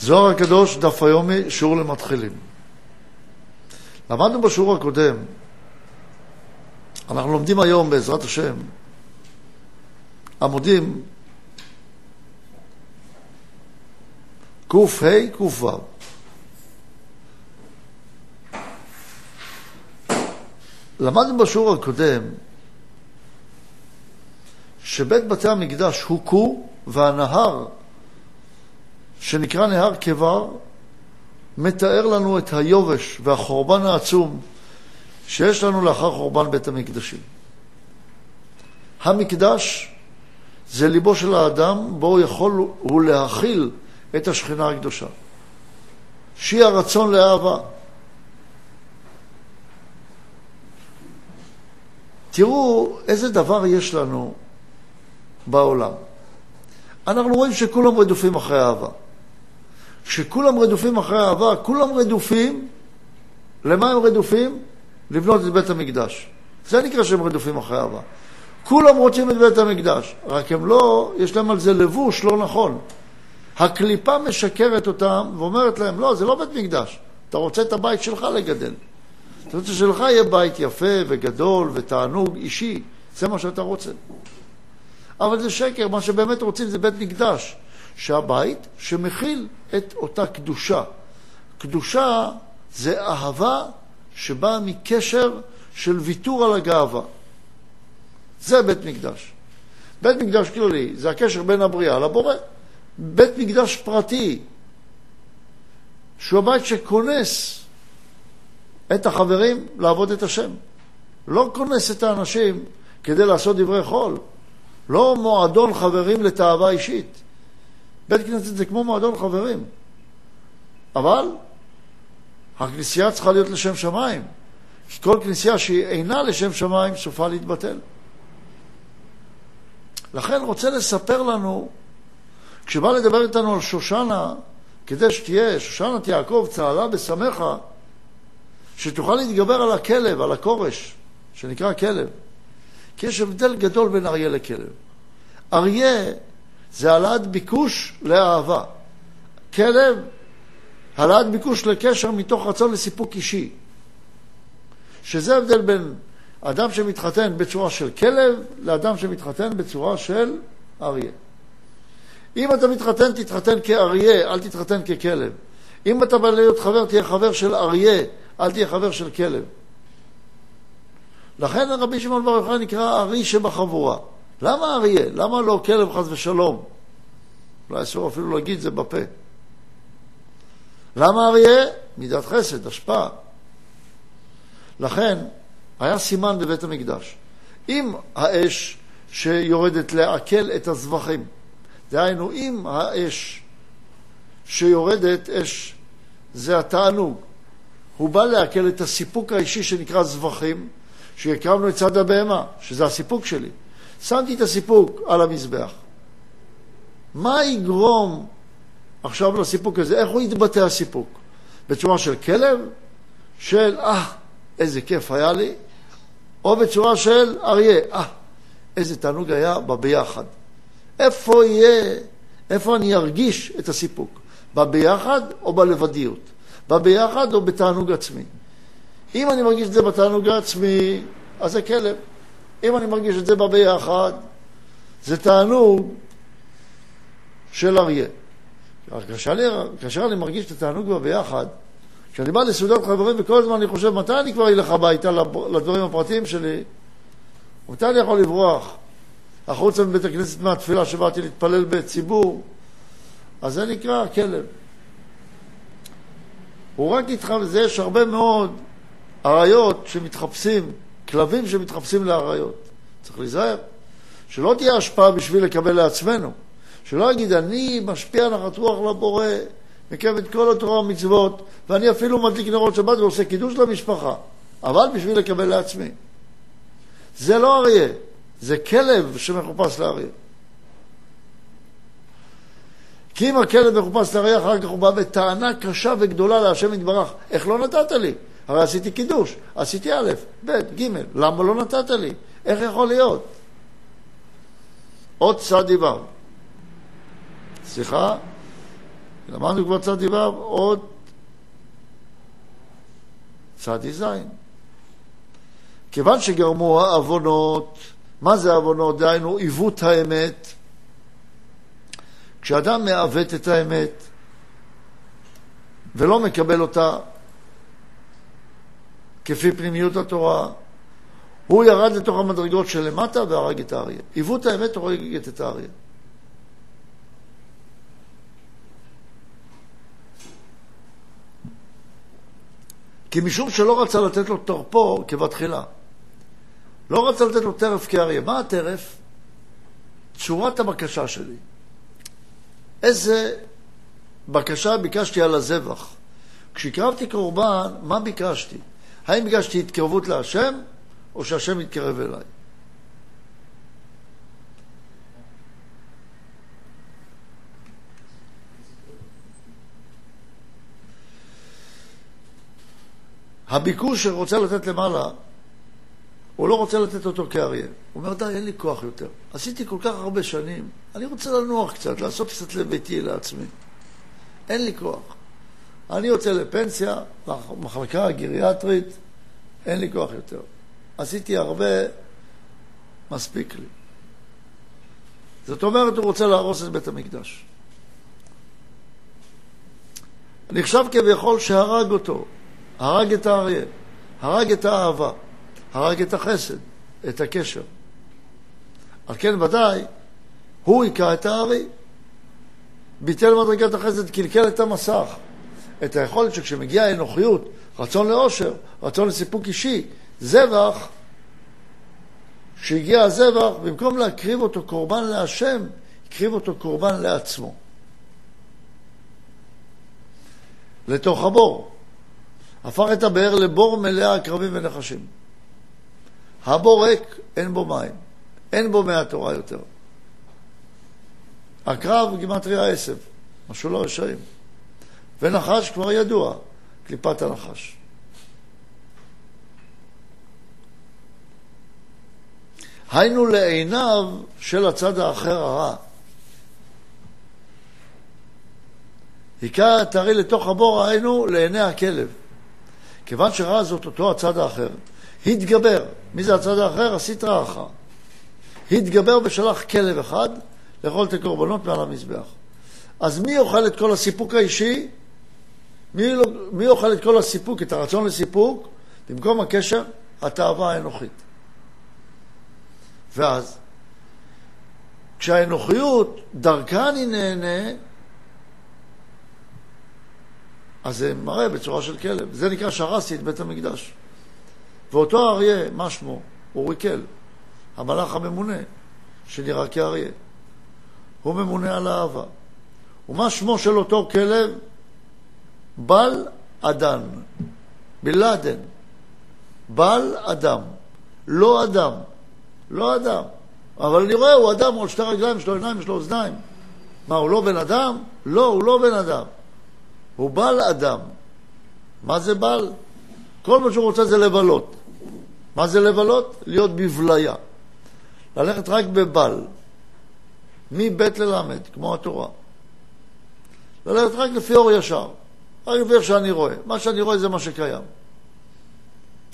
זוהר הקדוש, דף היומי, שיעור למתחילים. למדנו בשיעור הקודם, אנחנו לומדים היום, בעזרת השם, עמודים קה, קו. למדנו בשיעור הקודם שבית בתי המקדש הוכו והנהר שנקרא נהר קבר מתאר לנו את היובש והחורבן העצום שיש לנו לאחר חורבן בית המקדשים. המקדש זה ליבו של האדם, בו יכול הוא להכיל את השכינה הקדושה. שהיא הרצון לאהבה. תראו איזה דבר יש לנו בעולם. אנחנו רואים שכולם רדופים אחרי אהבה. כשכולם רדופים אחרי אהבה, כולם רדופים, למה הם רדופים? לבנות את בית המקדש. זה נקרא שהם רדופים אחרי אהבה. כולם רוצים את בית המקדש, רק הם לא, יש להם על זה לבוש לא נכון. הקליפה משקרת אותם ואומרת להם, לא, זה לא בית מקדש, אתה רוצה את הבית שלך לגדל. אתה רוצה שלך יהיה בית יפה וגדול ותענוג אישי, זה מה שאתה רוצה. אבל זה שקר, מה שבאמת רוצים זה בית מקדש, שהבית שמכיל את אותה קדושה. קדושה זה אהבה שבאה מקשר של ויתור על הגאווה. זה בית מקדש. בית מקדש כללי זה הקשר בין הבריאה לבורא. בית מקדש פרטי, שהוא הבית שכונס את החברים לעבוד את השם. לא כונס את האנשים כדי לעשות דברי חול. לא מועדון חברים לתאווה אישית. בית כנסת זה כמו מועדון חברים. אבל הכנסייה צריכה להיות לשם שמיים. כי כל כנסייה שהיא אינה לשם שמיים סופה להתבטל. לכן רוצה לספר לנו, כשבא לדבר איתנו על שושנה, כדי שתהיה, שושנת יעקב צהלה בשמחה, שתוכל להתגבר על הכלב, על הכורש, שנקרא כלב. כי יש הבדל גדול בין אריה לכלב. אריה זה העלאת ביקוש לאהבה. כלב, העלאת ביקוש לקשר מתוך רצון לסיפוק אישי. שזה הבדל בין אדם שמתחתן בצורה של כלב לאדם שמתחתן בצורה של אריה. אם אתה מתחתן, תתחתן כאריה, אל תתחתן ככלב. אם אתה בא להיות חבר, תהיה חבר של אריה, אל תהיה חבר של כלב. לכן רבי שמעון בר יוחנן נקרא ארי שבחבורה. למה אריה? למה לא כלב חס ושלום? אולי אסור אפילו להגיד זה בפה. למה אריה? מידת חסד, השפעה. לכן, היה סימן בבית המקדש. אם האש שיורדת לעכל את הזבחים, דהיינו, אם האש שיורדת, אש זה התענוג, הוא בא לעכל את הסיפוק האישי שנקרא זבחים, שהקרבנו את צד הבהמה, שזה הסיפוק שלי. שמתי את הסיפוק על המזבח. מה יגרום עכשיו לסיפוק הזה? איך הוא יתבטא הסיפוק? בצורה של כלב? של, אה, איזה כיף היה לי? או בצורה של אריה, אה, איזה תענוג היה בביחד. איפה יהיה, איפה אני ארגיש את הסיפוק? בביחד או בלבדיות? בביחד או בתענוג עצמי? אם אני מרגיש את זה בתענוג העצמי, אז זה כלב. אם אני מרגיש את זה בביחד, זה תענוג של אריה. כאשר אני, כאשר אני מרגיש את התענוג בביחד, כשאני בא לסעודת חברים וכל הזמן אני חושב מתי אני כבר אלך הביתה לדברים הפרטיים שלי, מתי אני יכול לברוח החוצה מבית הכנסת מהתפילה שבאתי להתפלל בציבור, אז זה נקרא כלב. הוא רק איתך, וזה יש הרבה מאוד אריות שמתחפשים, כלבים שמתחפשים לאריות. צריך להיזהר. שלא תהיה השפעה בשביל לקבל לעצמנו. שלא יגיד, אני משפיע נחת רוח לבורא, מקיים את כל התורה והמצוות, ואני אפילו מדליק נרות שבת ועושה קידוש למשפחה, אבל בשביל לקבל לעצמי. זה לא אריה, זה כלב שמחופש לאריה. כי אם הכלב מחופש לאריה, אחר כך הוא בא בטענה קשה וגדולה להשם יתברך. איך לא נתת לי? הרי עשיתי קידוש, עשיתי א', ב', ג', למה לא נתת לי? איך יכול להיות? עוד צד דיבר. סליחה? למדנו כבר צד ו', עוד צד ז'. כיוון שגרמו העוונות, מה זה עוונות? דהיינו עיוות האמת. כשאדם מעוות את האמת ולא מקבל אותה כפי פנימיות התורה, הוא ירד לתוך המדרגות שלמטה והרג את האריה. עיוות האמת הורג את האריה. כי משום שלא רצה לתת לו תרפו כבתחילה. לא רצה לתת לו טרף כאריה. מה הטרף? צורת הבקשה שלי. איזה בקשה ביקשתי על הזבח? כשהקרבתי קורבן, מה ביקשתי? האם ביקשתי התקרבות להשם, או שהשם יתקרב אליי? הביקוש שרוצה לתת למעלה, הוא לא רוצה לתת אותו כאריה. הוא אומר, די, אין לי כוח יותר. עשיתי כל כך הרבה שנים, אני רוצה לנוח קצת, לעשות קצת לביתי, לעצמי. אין לי כוח. אני יוצא לפנסיה, מחלקה הגריאטרית, אין לי כוח יותר. עשיתי הרבה, מספיק לי. זאת אומרת, הוא רוצה להרוס את בית המקדש. נחשב כביכול שהרג אותו, הרג את האריה, הרג את האהבה, הרג את החסד, את הקשר. על כן ודאי, הוא היכה את הארי. ביטל מדרגת החסד, קלקל את המסך. את היכולת שכשמגיעה אנוכיות, רצון לאושר, רצון לסיפוק אישי, זבח, שהגיע הזבח, במקום להקריב אותו קורבן להשם, הקריב אותו קורבן לעצמו. לתוך הבור. הפך את הבאר לבור מלאה עקרבים ונחשים. הבור ריק, אין בו מים. אין בו מהתורה יותר. הקרב גימטריה עשב, משהו לא רשעים. ונחש כבר ידוע, קליפת הנחש. היינו לעיניו של הצד האחר הרע. היכה את הארי לתוך הבור, היינו לעיני הכלב. כיוון שראה זאת אותו הצד האחר, התגבר. מי זה הצד האחר? הסטרא אחא. התגבר ושלח כלב אחד לאכול את הקורבנות מעל המזבח. אז מי אוכל את כל הסיפוק האישי? מי, לא, מי אוכל את כל הסיפוק, את הרצון לסיפוק? במקום הקשר, התאווה האנוכית. ואז, כשהאנוכיות, דרכה אני נהנה, אז זה מראה בצורה של כלב. זה נקרא שהרסתי את בית המקדש. ואותו אריה, מה שמו? אוריקל, המלאך הממונה, שנראה כאריה. הוא ממונה על האהבה. ומה שמו של אותו כלב? בל אדן, בלאדן. בל אדם, לא אדם, לא אדם. אבל אני רואה, הוא אדם, על שתי רגליים, יש לו עיניים, יש לו אוזניים. מה, הוא לא בן אדם? לא, הוא לא בן אדם. הוא בל אדם. מה זה בל? כל מה שהוא רוצה זה לבלות. מה זה לבלות? להיות בבליה. ללכת רק בבל. מב' ללמד, כמו התורה. ללכת רק לפי אור ישר. רק לפי איך שאני רואה. מה שאני רואה זה מה שקיים.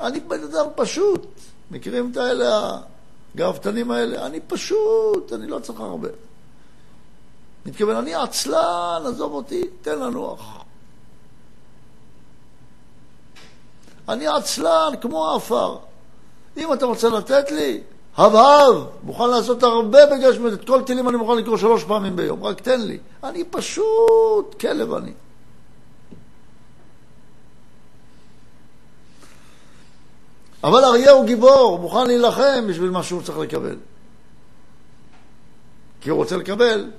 אני בן אדם פשוט. מכירים את האלה, הגאוותנים האלה? אני פשוט, אני לא צריך הרבה. מתכוון, אני עצלן, עזוב אותי, תן לנוח. אני עצלן כמו העפר. אם אתה רוצה לתת לי, הבהב, מוכן לעשות הרבה בגשמת, את כל טילים אני מוכן לקרוא שלוש פעמים ביום, רק תן לי. אני פשוט כלב אני. אבל אריה הוא גיבור, הוא מוכן להילחם בשביל מה שהוא צריך לקבל. כי הוא רוצה לקבל,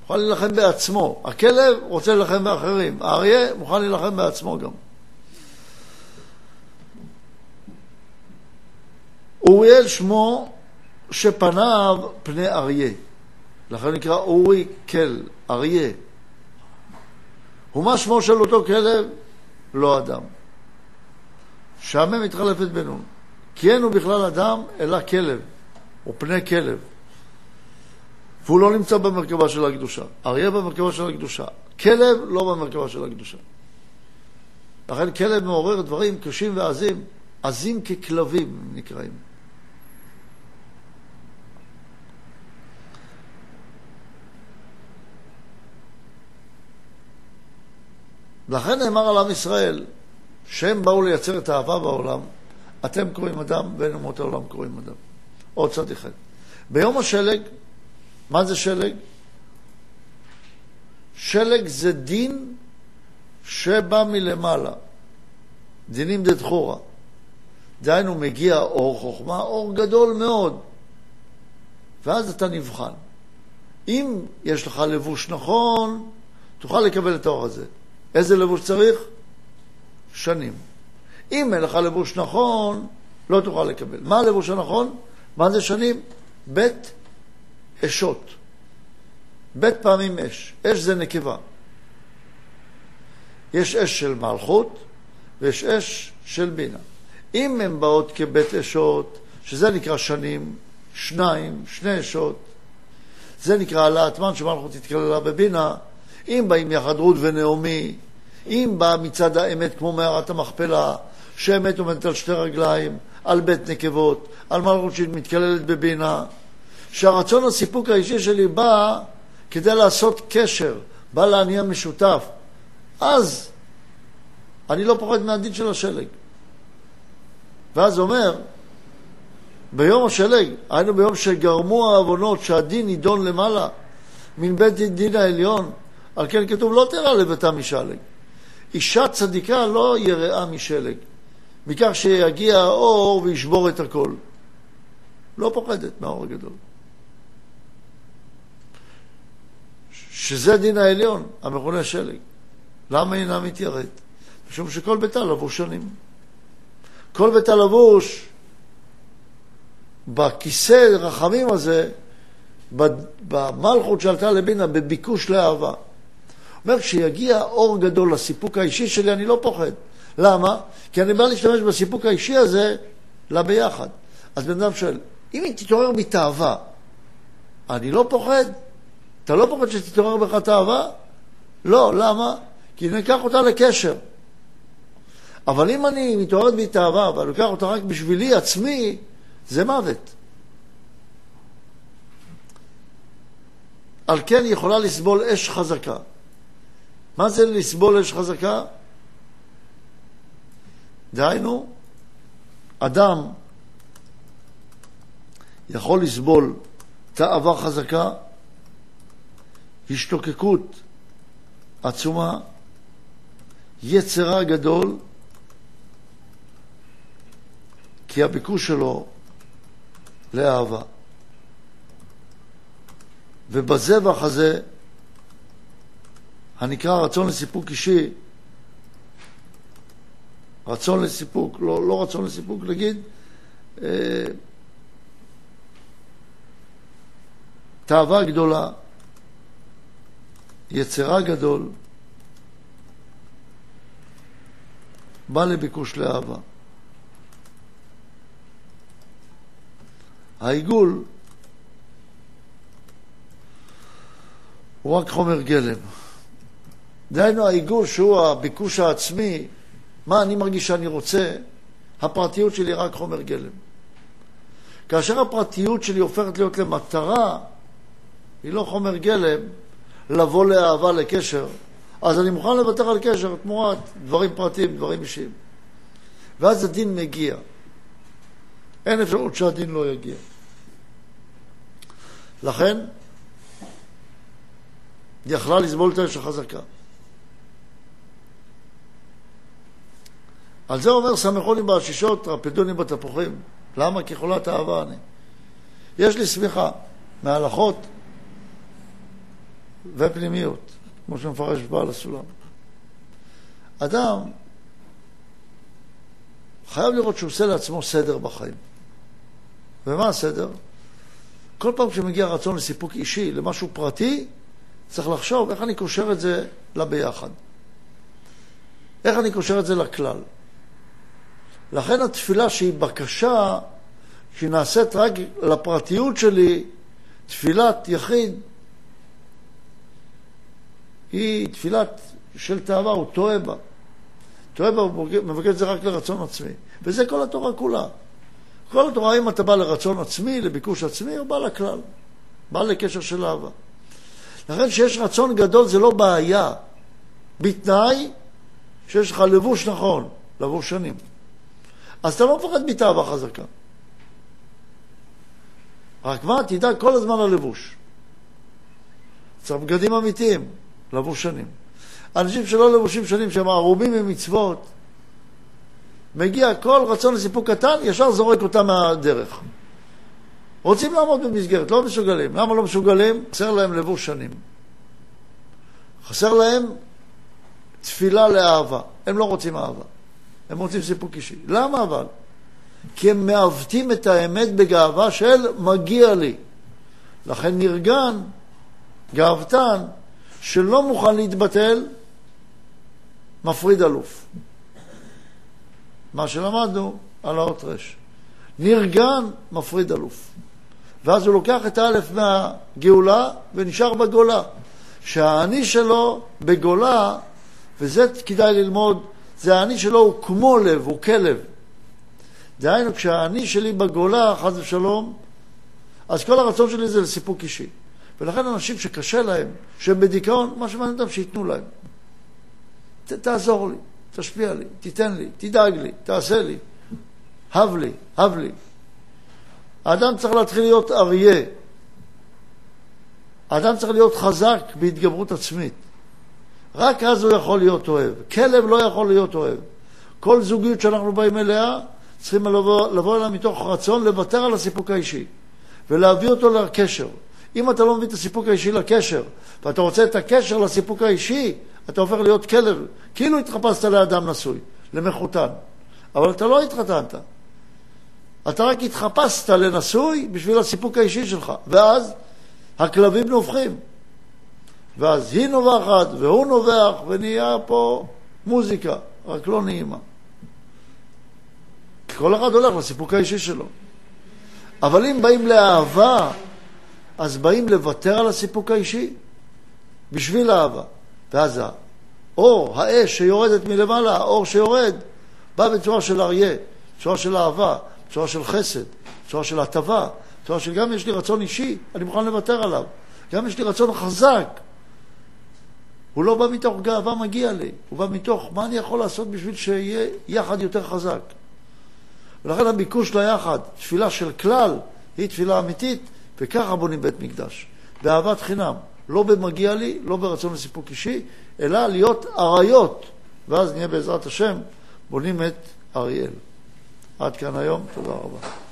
מוכן להילחם בעצמו. הכלב רוצה להילחם באחרים, האריה מוכן להילחם בעצמו גם. אוריאל שמו שפניו פני אריה. לכן נקרא אורי כל, אריה. ומה שמו של אותו כלב? לא אדם. שהמם מתחלפת בנון. כי אין הוא בכלל אדם, אלא כלב, או פני כלב. והוא לא נמצא במרכבה של הקדושה. אריה במרכבה של הקדושה. כלב לא במרכבה של הקדושה. לכן כלב מעורר דברים קשים ועזים, עזים ככלבים נקראים. לכן נאמר על עם ישראל, שהם באו לייצר את האהבה בעולם, אתם קוראים אדם ואין אומות העולם קוראים אדם. עוד צד אחד. ביום השלג, מה זה שלג? שלג זה דין שבא מלמעלה. דינים דדחורה. דהיינו, מגיע אור חוכמה, אור גדול מאוד. ואז אתה נבחן. אם יש לך לבוש נכון, תוכל לקבל את האור הזה. איזה לבוש צריך? שנים. אם אין לך לבוש נכון, לא תוכל לקבל. מה הלבוש הנכון? מה זה שנים? בית אשות. בית פעמים אש. אש זה נקבה. יש אש של מלכות ויש אש של בינה. אם הן באות כבית אשות, שזה נקרא שנים, שניים, שני אשות, זה נקרא העלאת מן שמלכות התקללה בבינה. אם באים יחד רות ונעמי, אם בא מצד האמת כמו מערת המכפלה, שאמת עומדת על שתי רגליים, על בית נקבות, על מלכות שמתקללת בבינה, שהרצון הסיפוק האישי שלי בא כדי לעשות קשר, בא להניע משותף. אז אני לא פוחד מהדין של השלג. ואז אומר, ביום השלג, היינו ביום שגרמו העוונות שהדין יידון למעלה, מן בית דין העליון, על כן כתוב לא תראה לביתה משלג. אישה צדיקה לא יראה משלג, מכך שיגיע האור וישבור את הכל. לא פוחדת מהאור הגדול. שזה דין העליון, המכונה שלג. למה אינה מתייראת? משום שכל ביתה לבוש שנים. כל ביתה לבוש בכיסא רחמים הזה, במלכות שעלתה לבינה, בביקוש לאהבה. אומר, כשיגיע אור גדול לסיפוק האישי שלי, אני לא פוחד. למה? כי אני בא להשתמש בסיפוק האישי הזה לביחד. אז בן אדם שואל, אם היא תתעורר מתאווה, אני לא פוחד? אתה לא פוחד שתתעורר בך תאווה? לא, למה? כי ניקח אותה לקשר. אבל אם אני מתעוררת מתאווה ואני לוקח אותה רק בשבילי עצמי, זה מוות. על כן היא יכולה לסבול אש חזקה. מה זה לסבול אש חזקה? דהיינו, אדם יכול לסבול תאווה חזקה, השתוקקות עצומה, יצרה גדול, כי הביקוש שלו לאהבה. ובזבח הזה הנקרא רצון לסיפוק אישי, רצון לסיפוק, לא, לא רצון לסיפוק, נגיד, אה, תאווה גדולה, יצרה גדול, בא לביקוש לאהבה. העיגול הוא רק חומר גלם. דהיינו העיגול שהוא הביקוש העצמי, מה אני מרגיש שאני רוצה, הפרטיות שלי רק חומר גלם. כאשר הפרטיות שלי הופכת להיות למטרה, היא לא חומר גלם, לבוא לאהבה, לקשר, אז אני מוכן לוותר על קשר תמורת דברים פרטיים, דברים אישיים. ואז הדין מגיע. אין אפשרות שהדין לא יגיע. לכן, יכלה לסבול את האש החזקה. על זה אומר סמכוני בעשישות, רפדוני בתפוחים. למה? כי חולת אהבה אני. יש לי סמיכה מהלכות ופנימיות, כמו שמפרש בעל הסולם. אדם חייב לראות שהוא עושה לעצמו סדר בחיים. ומה הסדר? כל פעם שמגיע רצון לסיפוק אישי, למשהו פרטי, צריך לחשוב איך אני קושר את זה לביחד. איך אני קושר את זה לכלל. לכן התפילה שהיא בקשה, שהיא נעשית רק לפרטיות שלי, תפילת יחיד היא תפילת של תאווה, הוא טועה בה. טועה בה, הוא מבקש את זה רק לרצון עצמי. וזה כל התורה כולה. כל התורה, אם אתה בא לרצון עצמי, לביקוש עצמי, או בא לכלל. בא לקשר של אהבה. לכן כשיש רצון גדול זה לא בעיה, בתנאי שיש לך לבוש נכון, לבוש שנים. אז אתה לא מפחד מתאווה חזקה. רק מה, תדאג כל הזמן ללבוש. צריך בגדים אמיתיים, לבוש שנים. אנשים שלא לבושים שנים, שהם ערומים ממצוות, מגיע כל רצון לסיפוק קטן, ישר זורק אותם מהדרך. רוצים לעמוד במסגרת, לא מסוגלים. למה לא מסוגלים? חסר להם לבוש שנים. חסר להם תפילה לאהבה. הם לא רוצים אהבה. הם רוצים סיפוק אישי. למה אבל? כי הם מעוותים את האמת בגאווה של מגיע לי. לכן נרגן, גאוותן, שלא מוכן להתבטל, מפריד אלוף. מה שלמדנו על האות רש. נרגן, מפריד אלוף. ואז הוא לוקח את האלף מהגאולה ונשאר בגולה. שהאני שלו בגולה, וזה כדאי ללמוד, זה האני שלו הוא כמו לב, הוא כלב. דהיינו, כשהאני שלי בגולה, חס ושלום, אז כל הרצון שלי זה לסיפוק אישי. ולכן אנשים שקשה להם, שהם בדיכאון, מה שמעניין אותם שייתנו להם. ת, תעזור לי, תשפיע לי, תיתן לי, תדאג לי, תעשה לי, הב לי, הב לי. האדם צריך להתחיל להיות אריה. האדם צריך להיות חזק בהתגברות עצמית. רק אז הוא יכול להיות אוהב. כלב לא יכול להיות אוהב. כל זוגיות שאנחנו באים אליה, צריכים לבוא, לבוא אליה מתוך רצון לוותר על הסיפוק האישי ולהביא אותו לקשר. אם אתה לא מביא את הסיפוק האישי לקשר, ואתה רוצה את הקשר לסיפוק האישי, אתה הופך להיות כלב. כאילו התחפשת לאדם נשוי, למחותן. אבל אתה לא התחתנת. אתה רק התחפשת לנשוי בשביל הסיפוק האישי שלך. ואז הכלבים נובחים. ואז היא נובחת והוא נובח, ונהיה פה מוזיקה, רק לא נעימה. כל אחד הולך לסיפוק האישי שלו. אבל אם באים לאהבה, אז באים לוותר על הסיפוק האישי בשביל אהבה. ואז האור, האש שיורדת מלמעלה, האור שיורד, בא בצורה של אריה, בצורה של אהבה, בצורה של חסד, בצורה של הטבה, בצורה של גם יש לי רצון אישי, אני מוכן לוותר עליו. גם יש לי רצון חזק. הוא לא בא מתוך גאווה מגיע לי, הוא בא מתוך מה אני יכול לעשות בשביל שיהיה יחד יותר חזק. ולכן הביקוש ליחד, תפילה של כלל, היא תפילה אמיתית, וככה בונים בית מקדש. באהבת חינם, לא במגיע לי, לא ברצון לסיפוק אישי, אלא להיות אריות, ואז נהיה בעזרת השם בונים את אריאל. עד כאן היום, תודה רבה.